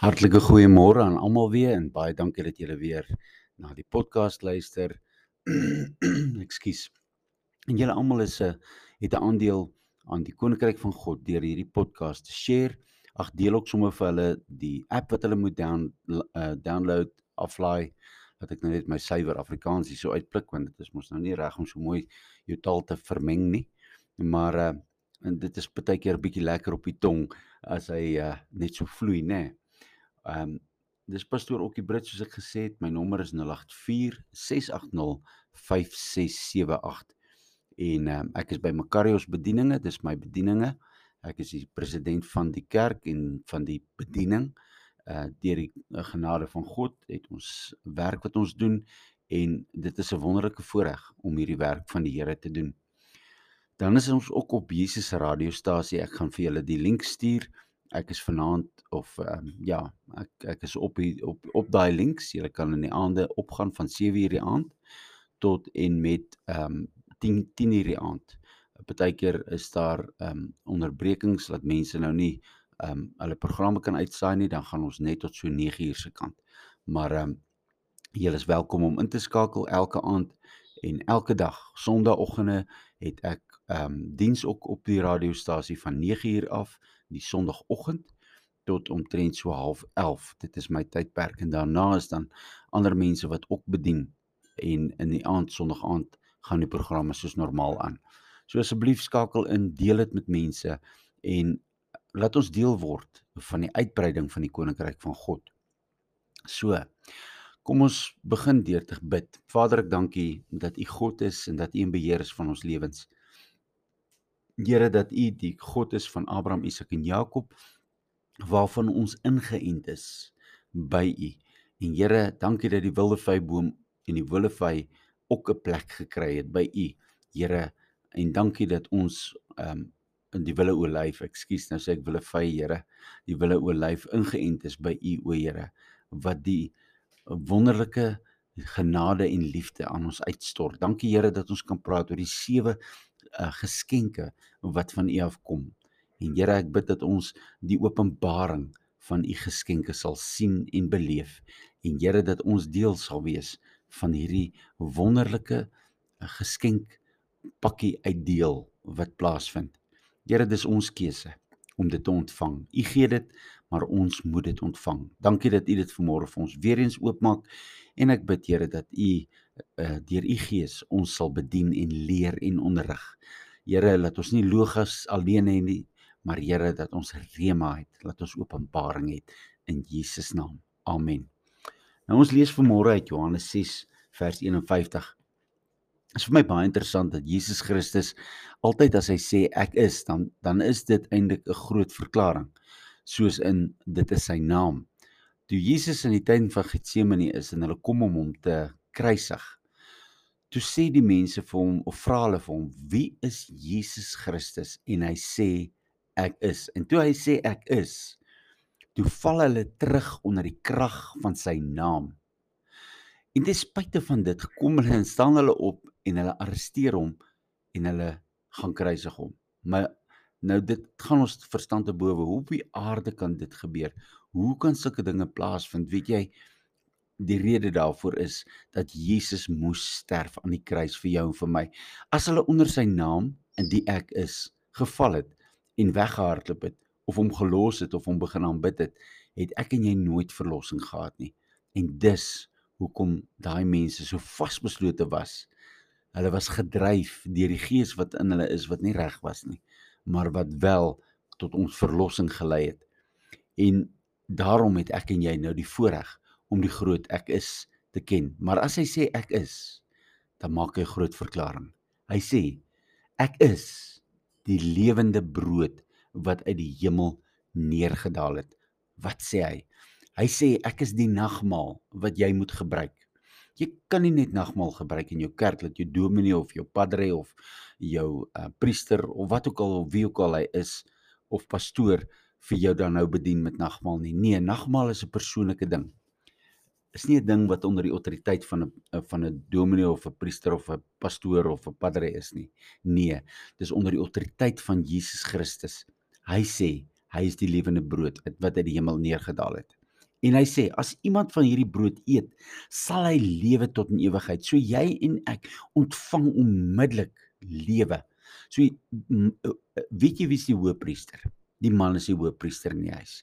Hartlike goeiemôre aan almal weer en baie dankie dat julle weer na die podcast luister. Ekskuus. En julle almal is 'n uh, het 'n aandeel aan die koninkryk van God deur hierdie podcast te share. Ag deel ook sommer vir hulle die app wat hulle moet down uh, download, aflaai dat ek nou net my suiwer Afrikaans hier so uitplik want dit is mos nou nie reg om so mooi jou taal te vermeng nie. Maar uh, en dit is baie keer 'n bietjie lekker op die tong as hy uh, net so vloei, né? Nee. Ehm um, dis pastoor Okkie Brits soos ek gesê het, my nommer is 084 680 5678. En ehm um, ek is by Makarios bedieninge, dis my bedieninge. Ek is die president van die kerk en van die bediening. Uh deur die uh, genade van God het ons werk wat ons doen en dit is 'n wonderlike voorreg om hierdie werk van die Here te doen. Dan is ons ook op Jesus se radiostasie. Ek gaan vir julle die link stuur ek is vanaand of ehm um, ja, ek ek is op die, op op daai links. Jy kan in die aande opgaan van 7:00 die aand tot en met ehm um, 10 10:00 die aand. Partykeer is daar ehm um, onderbrekings dat mense nou nie ehm um, hulle programme kan uitsaai nie, dan gaan ons net tot so 9:00 se kant. Maar ehm um, julle is welkom om in te skakel elke aand en elke dag. Sondagoggende het ek ehm um, diens ook op die radiostasie van 9:00 af die sonoggend tot omtrent so 11:30. Dit is my tydperk en daarna is dan ander mense wat ook bedien en in die aand sonoggend gaan die programme soos normaal aan. So asseblief skakel in, deel dit met mense en laat ons deel word van die uitbreiding van die koninkryk van God. So Kom ons begin deur te bid. Vader, ek dank U dat U God is en dat U in beheer is van ons lewens. Here dat U die God is van Abraham, Isak en Jakob waarvan ons ingeënt is by U. En Here, dankie dat die wilde vyboom en die wilde vy ook 'n plek gekry het by U. Here, en dankie dat ons ehm um, in die wilde olyf, ekskuus, nou sê ek wilde vy, Here, die wilde olyf ingeënt is by U, o Here, wat die wonderlike genade en liefde aan ons uitstort. Dankie Here dat ons kan praat oor die sewe uh, geskenke wat van U afkom. En Here, ek bid dat ons die openbaring van U geskenke sal sien en beleef. En Here, dat ons deel sal wees van hierdie wonderlike uh, geskenk pakkie uitdeel wat plaasvind. Here, dis ons keuse om dit te ontvang. U gee dit, maar ons moet dit ontvang. Dankie dat U dit vanmôre vir ons weer eens oopmaak en ek bid Here dat U uh, deur U Gees ons sal bedien en leer en onderrig. Here, laat ons nie logos alleen hê nie, maar Here dat ons rema het, laat ons openbaring het in Jesus naam. Amen. Nou ons lees vanmôre uit Johannes 6 vers 51. Dit is vir my baie interessant dat Jesus Christus altyd as hy sê ek is, dan dan is dit eintlik 'n groot verklaring. Soos in dit is sy naam. Toe Jesus in die tuin van Getsemane is en hulle kom om hom te kruisig. Toe sê die mense vir hom of vra hulle vir hom, "Wie is Jesus Christus?" En hy sê, "Ek is." En toe hy sê ek is, toe val hulle terug onder die krag van sy naam. En ten spyte van dit kom hulle en staan hulle op en hulle arresteer hom en hulle gaan kruisig hom. Maar nou dit gaan ons verstand te bowe. Hoe op die aarde kan dit gebeur? Hoe kan sulke dinge plaasvind? Weet jy, die rede daarvoor is dat Jesus moes sterf aan die kruis vir jou en vir my. As hulle onder sy naam in die ek is geval het en weggehardloop het of hom gelos het of hom begin aanbid het, het ek en jy nooit verlossing gehad nie. En dis hoekom daai mense so vasbeslote was. Hulle was gedryf deur die gees wat in hulle is wat nie reg was nie, maar wat wel tot ons verlossing gelei het. En daarom het ek en jy nou die voorreg om die groot ek is te ken. Maar as hy sê ek is, dan maak hy 'n groot verklaring. Hy sê ek is die lewende brood wat uit die hemel neergedaal het. Wat sê hy? Hy sê ek is die nagmaal wat jy moet gebruik. Jy kan nie net nagmaal gebruik in jou kerk dat jou dominee of jou padre of jou uh, priester of wat ook al of wie ook al hy is of pastoor vir jou dan nou bedien met nagmaal nie. Nee, nagmaal is 'n persoonlike ding. Is nie 'n ding wat onder die autoriteit van 'n eh, van 'n dominee of 'n priester of 'n pastoor of 'n padre is nie. Nee, dis onder die autoriteit van Jesus Christus. Hy sê hy is die lewende brood wat uit die hemel neergedaal het. En hy sê as iemand van hierdie brood eet, sal hy lewe tot in ewigheid. So jy en ek ontvang onmiddellik lewe. So eh, weet jy wie is die hoëpriester? Die man is die hoëpriester in die huis.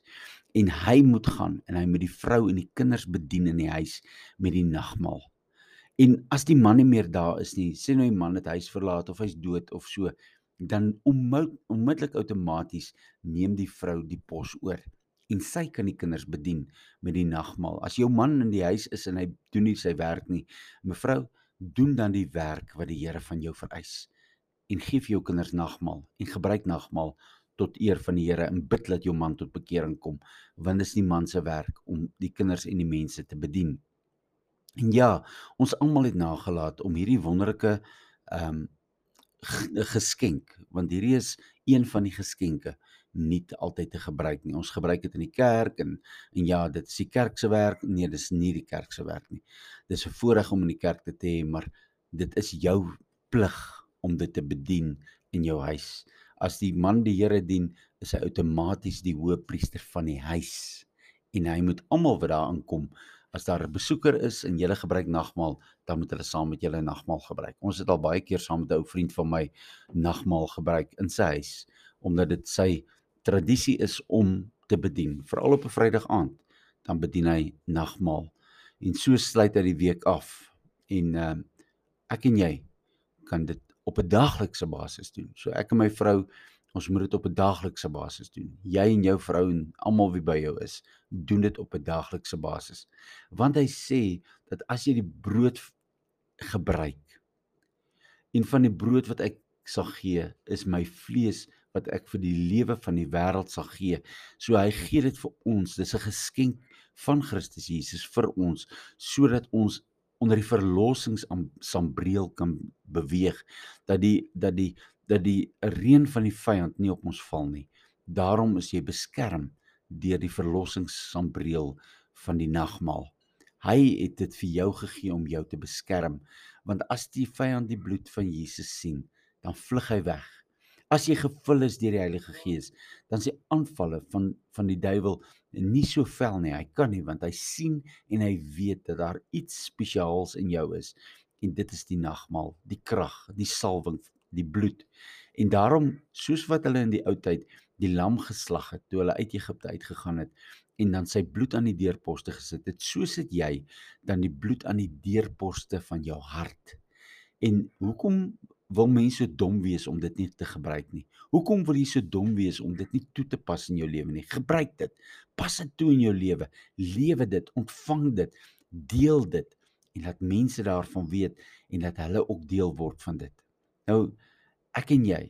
En hy moet gaan en hy moet die vrou en die kinders bedien in die huis met die nagmaal. En as die man nie meer daar is nie, sê nou die man het huis verlaat of hy's dood of so, dan onmiddellik outomaties neem die vrou die pos oor en sy kan die kinders bedien met die nagmaal. As jou man in die huis is en hy doen nie sy werk nie, mevrou, doen dan die werk wat die Here van jou vereis en gee vir jou kinders nagmaal en gebruik nagmaal tot eer van die Here en bid dat jou man tot bekering kom want dit is nie man se werk om die kinders en die mense te bedien. En ja, ons almal het nagelaat om hierdie wonderlike ehm um, geskenk want hierdie is een van die geskenke nie altyd te gebruik nie. Ons gebruik dit in die kerk en en ja, dit is die kerk se werk. Nee, dis nie die kerk se werk nie. Dis 'n voorreg om in die kerk te hê, maar dit is jou plig om dit te bedien in jou huis. As die man die Here dien, is hy outomaties die hoëpriester van die huis en hy moet almal wat daar aankom as daar 'n besoeker is en jy gebruik nagmaal, dan moet hulle saam met julle nagmaal gebruik. Ons het al baie keer saam met 'n ou vriend van my nagmaal gebruik in sy huis omdat dit sy tradisie is om te bedien, veral op 'n Vrydag aand, dan bedien hy nagmaal. En so sluit hy die week af. En ehm uh, ek en jy kan dit op 'n daaglikse basis doen. So ek en my vrou, ons moet dit op 'n daaglikse basis doen. Jy en jou vrou en almal wie by jou is, doen dit op 'n daaglikse basis. Want hy sê dat as jy die brood gebruik en van die brood wat ek sal gee, is my vlees wat ek vir die lewe van die wêreld sal gee. So hy gee dit vir ons. Dis 'n geskenk van Christus Jesus vir ons sodat ons onder die verlossingssambreel kan beweeg dat die dat die dat die reën van die vyand nie op ons val nie. Daarom is jy beskerm deur die verlossingssambreel van die nagmaal. Hy het dit vir jou gegee om jou te beskerm want as die vyand die bloed van Jesus sien, dan vlug hy weg. As jy gevul is deur die Heilige Gees, dan se aanvalle van van die duiwel nie so vel nie. Hy kan nie want hy sien en hy weet dat daar iets spesiaals in jou is. En dit is die nagmaal, die krag, die salwing, die bloed. En daarom soos wat hulle in die ou tyd die lam geslag het toe hulle uit Egipte uitgegaan het en dan sy bloed aan die deurposte gesit het, so sit jy dan die bloed aan die deurposte van jou hart. En hoekom wil mense dom wees om dit nie te gebruik nie. Hoekom wil jy so dom wees om dit nie toe te pas in jou lewe nie? Gebruik dit. Pas dit toe in jou lewe. Lewe dit, ontvang dit, deel dit en laat mense daarvan weet en dat hulle ook deel word van dit. Nou ek en jy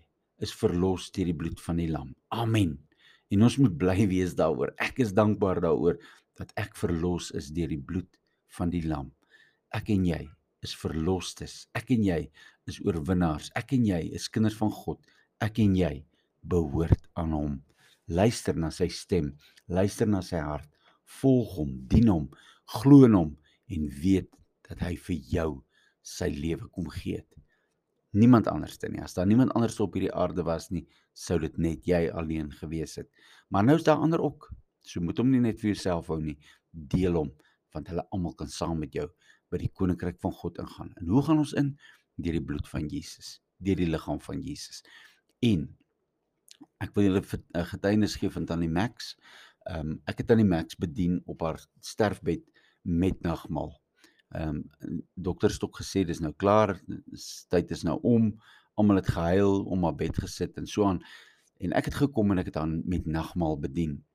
is verlos deur die bloed van die lam. Amen. En ons moet bly wees daaroor. Ek is dankbaar daaroor dat ek verlos is deur die bloed van die lam. Ek en jy is verlostes. Ek en jy is oorwinnaars. Ek en jy is kinders van God. Ek en jy behoort aan hom. Luister na sy stem, luister na sy hart, volg hom, dien hom, glo in hom en weet dat hy vir jou sy lewe kom gee het. Niemand anders dan nie. As daar niemand anders op hierdie aarde was nie, sou dit net jy alleen gewees het. Maar nou is daar ander ook. So moet hom nie net vir jouself hou nie. Deel hom want hulle almal kan saam met jou by die koninkryk van God ingaan. En hoe gaan ons in? deur die bloed van Jesus, deur die liggaam van Jesus. En ek wil julle 'n getuienis gee van Tannie Max. Ehm um, ek het Tannie Max bedien op haar sterfbed met nagmaal. Ehm um, dokter het ook gesê dis nou klaar, tyd is nou om. Almal het gehuil om haar bed gesit en so aan. En ek het gekom en ek het haar met nagmaal bedien.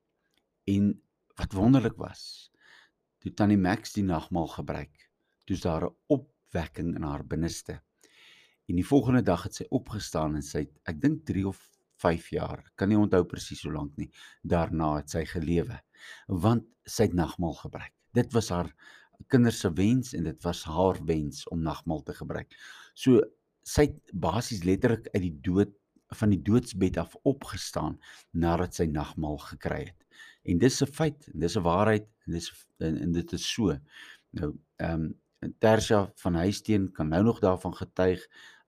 En wat wonderlik was, toe Tannie Max die nagmaal gebruik, toe's daar 'n opwekking in haar binneste. En die volgende dag het sy opgestaan en sy het ek dink 3 of 5 jaar, kan nie onthou presies hoe lank nie, daarna het sy gelewe. Want sy het nagmaal gebruik. Dit was haar kinders se wens en dit was haar wens om nagmaal te gebruik. So sy het basies letterlik uit die dood van die doodsbed af opgestaan nadat sy nagmaal gekry het. En dis 'n feit, dis 'n waarheid dis en, en dit is so. Nou, ehm um, Tersha van Huisteen kan nou nog daarvan getuig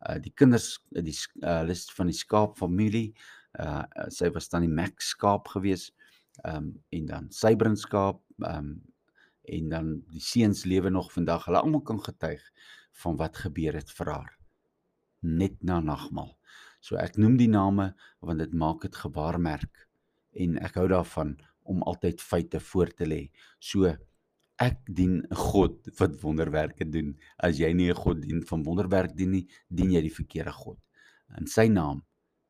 uh die kinders uh, die uh, hulle is van die skaap familie. Uh sy was dan die Max skaap gewees. Um en dan Sybrin skaap ehm um, en dan die seuns lewe nog vandag. Hulle almal kan getuig van wat gebeur het vir haar net na nagmaal. So ek noem die name want dit maak dit gebaarmerk en ek hou daarvan om altyd feite voor te lê. So ek dien 'n God wat wonderwerke doen. As jy nie 'n God dien van wonderwerk dien nie, dien jy die verkeerde God. En sy naam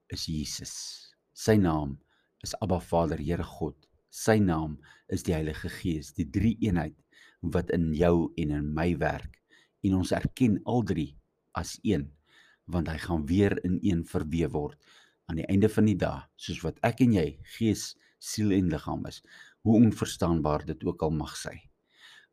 is Jesus. Sy naam is Abba Vader, Here God. Sy naam is die Heilige Gees, die drie eenheid wat in jou en in my werk. En ons erken al drie as een, want hy gaan weer in een verweef word aan die einde van die dag, soos wat ek en jy, gees, siel en liggaam is, hoe onverstaanbaar dit ook al mag sy.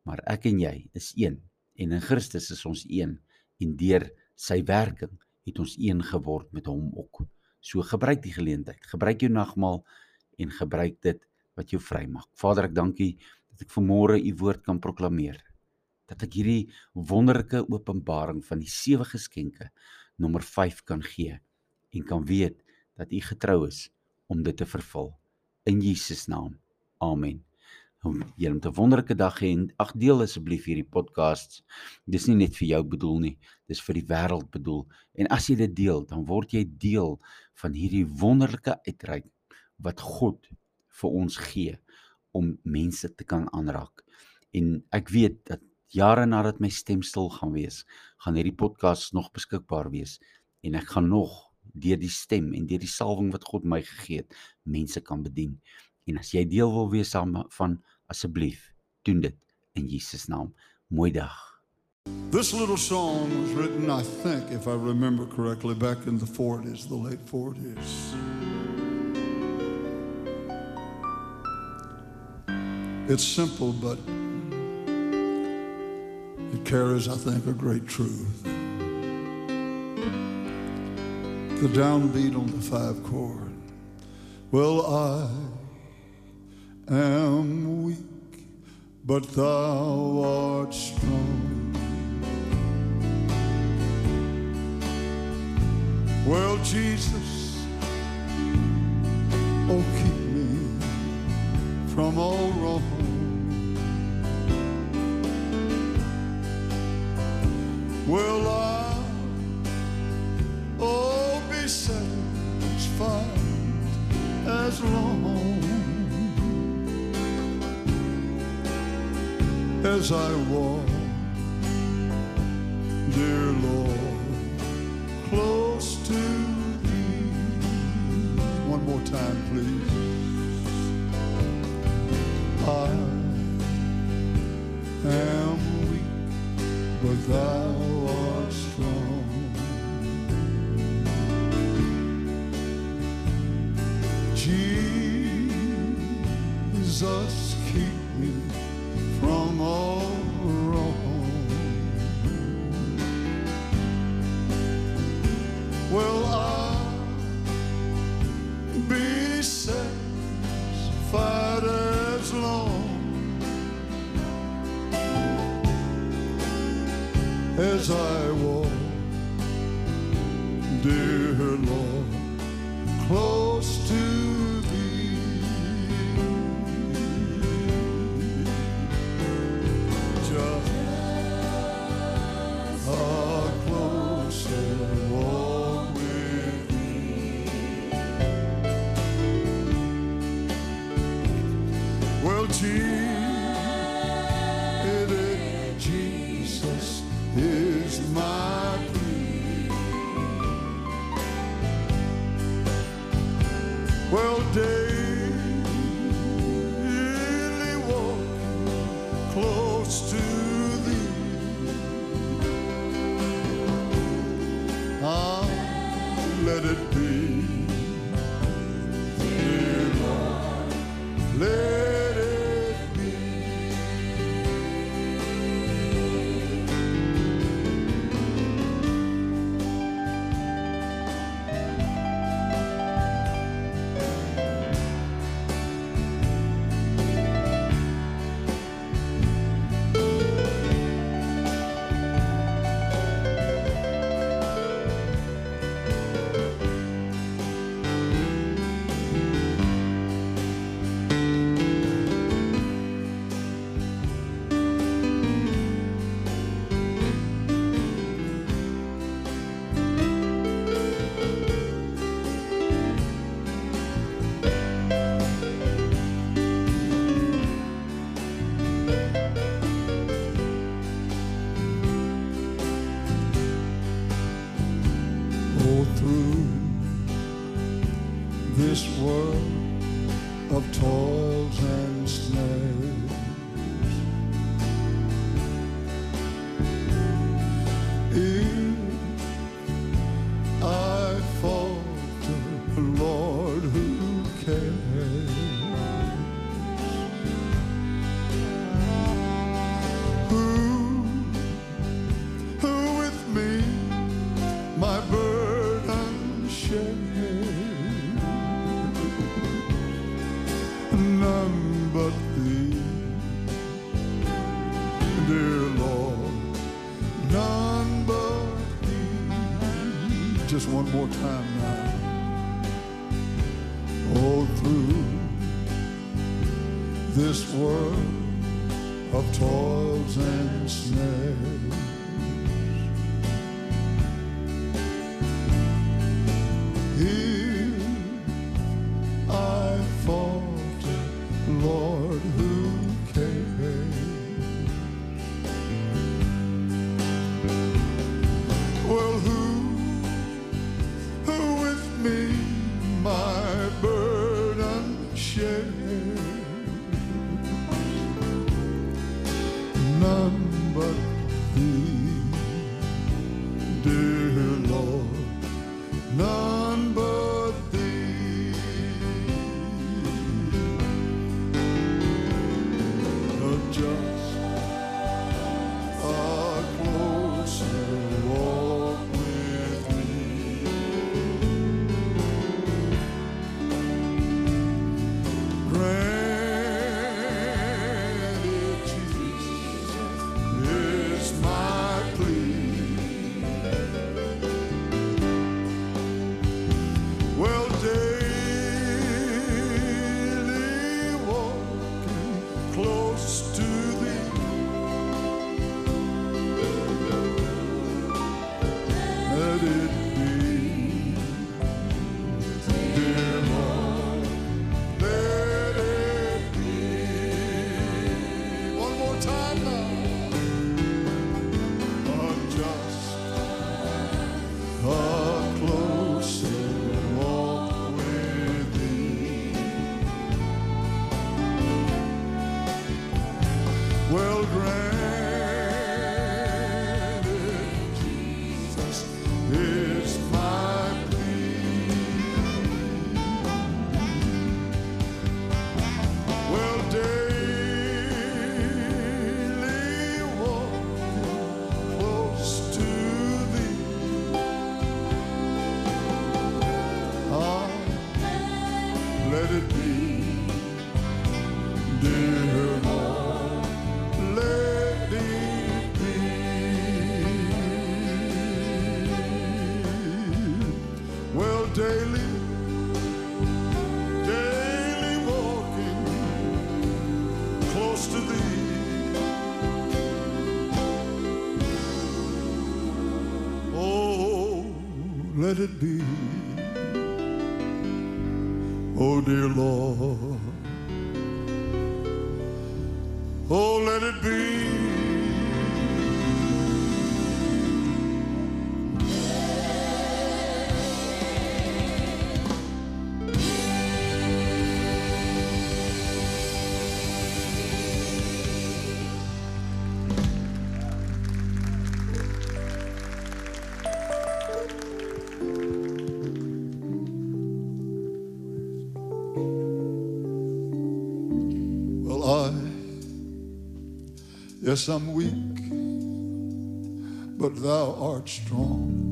Maar ek en jy is een en in Christus is ons een en deur sy werking het ons een geword met hom ook. So gebruik die geleentheid. Gebruik jou nagmaal en gebruik dit wat jou vrymaak. Vader, ek dankie dat ek vanmôre u woord kan proklameer. Dat ek hierdie wonderlike openbaring van die sewe geskenke nommer 5 kan gee en kan weet dat u getrou is om dit te vervul in Jesus naam. Amen. Jy het 'n wonderlike dag hê en ag deel asseblief hierdie podcasts. Dis nie net vir jou bedoel nie, dis vir die wêreld bedoel. En as jy dit deel, dan word jy deel van hierdie wonderlike uitreik wat God vir ons gee om mense te kan aanraak. En ek weet dat jare nadat my stem stil gaan wees, gaan hierdie podcast nog beskikbaar wees en ek gaan nog deur die stem en deur die salwing wat God my gegee het, mense kan bedien. En as jy deel wil wees van asseblief, doen dit in Jesus naam. Mooi dag. This little song was written, I think, if I remember correctly, back in the 40s, the late 40s. It's simple, but it carries, I think, a great truth. The downbeat on the five chord. Well, I am weak, but thou art strong. Well, Jesus, oh, keep me from all as I walk, dear Lord, close to thee. One more time, please. I am weak, but thou art strong. Jesus, time now. All through this world of toils and snares. ground. Well, daily, daily walking close to thee. Oh, let it be. Oh, dear Lord. Yes, I'm weak, but thou art strong.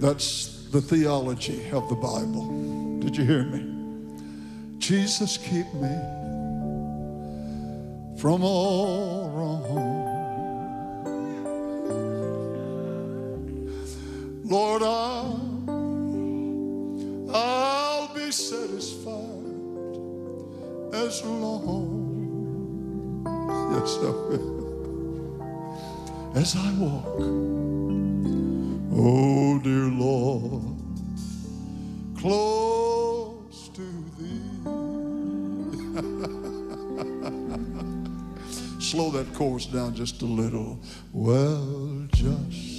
That's the theology of the Bible. Did you hear me? Jesus, keep me from all wrong. As yes, I will, as I walk. Oh, dear Lord, close to thee. Slow that chorus down just a little. Well, just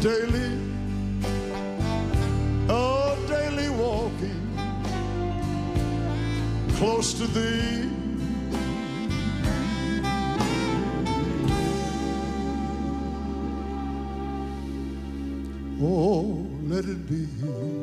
daily, oh, daily walking close to thee. Oh, let it be.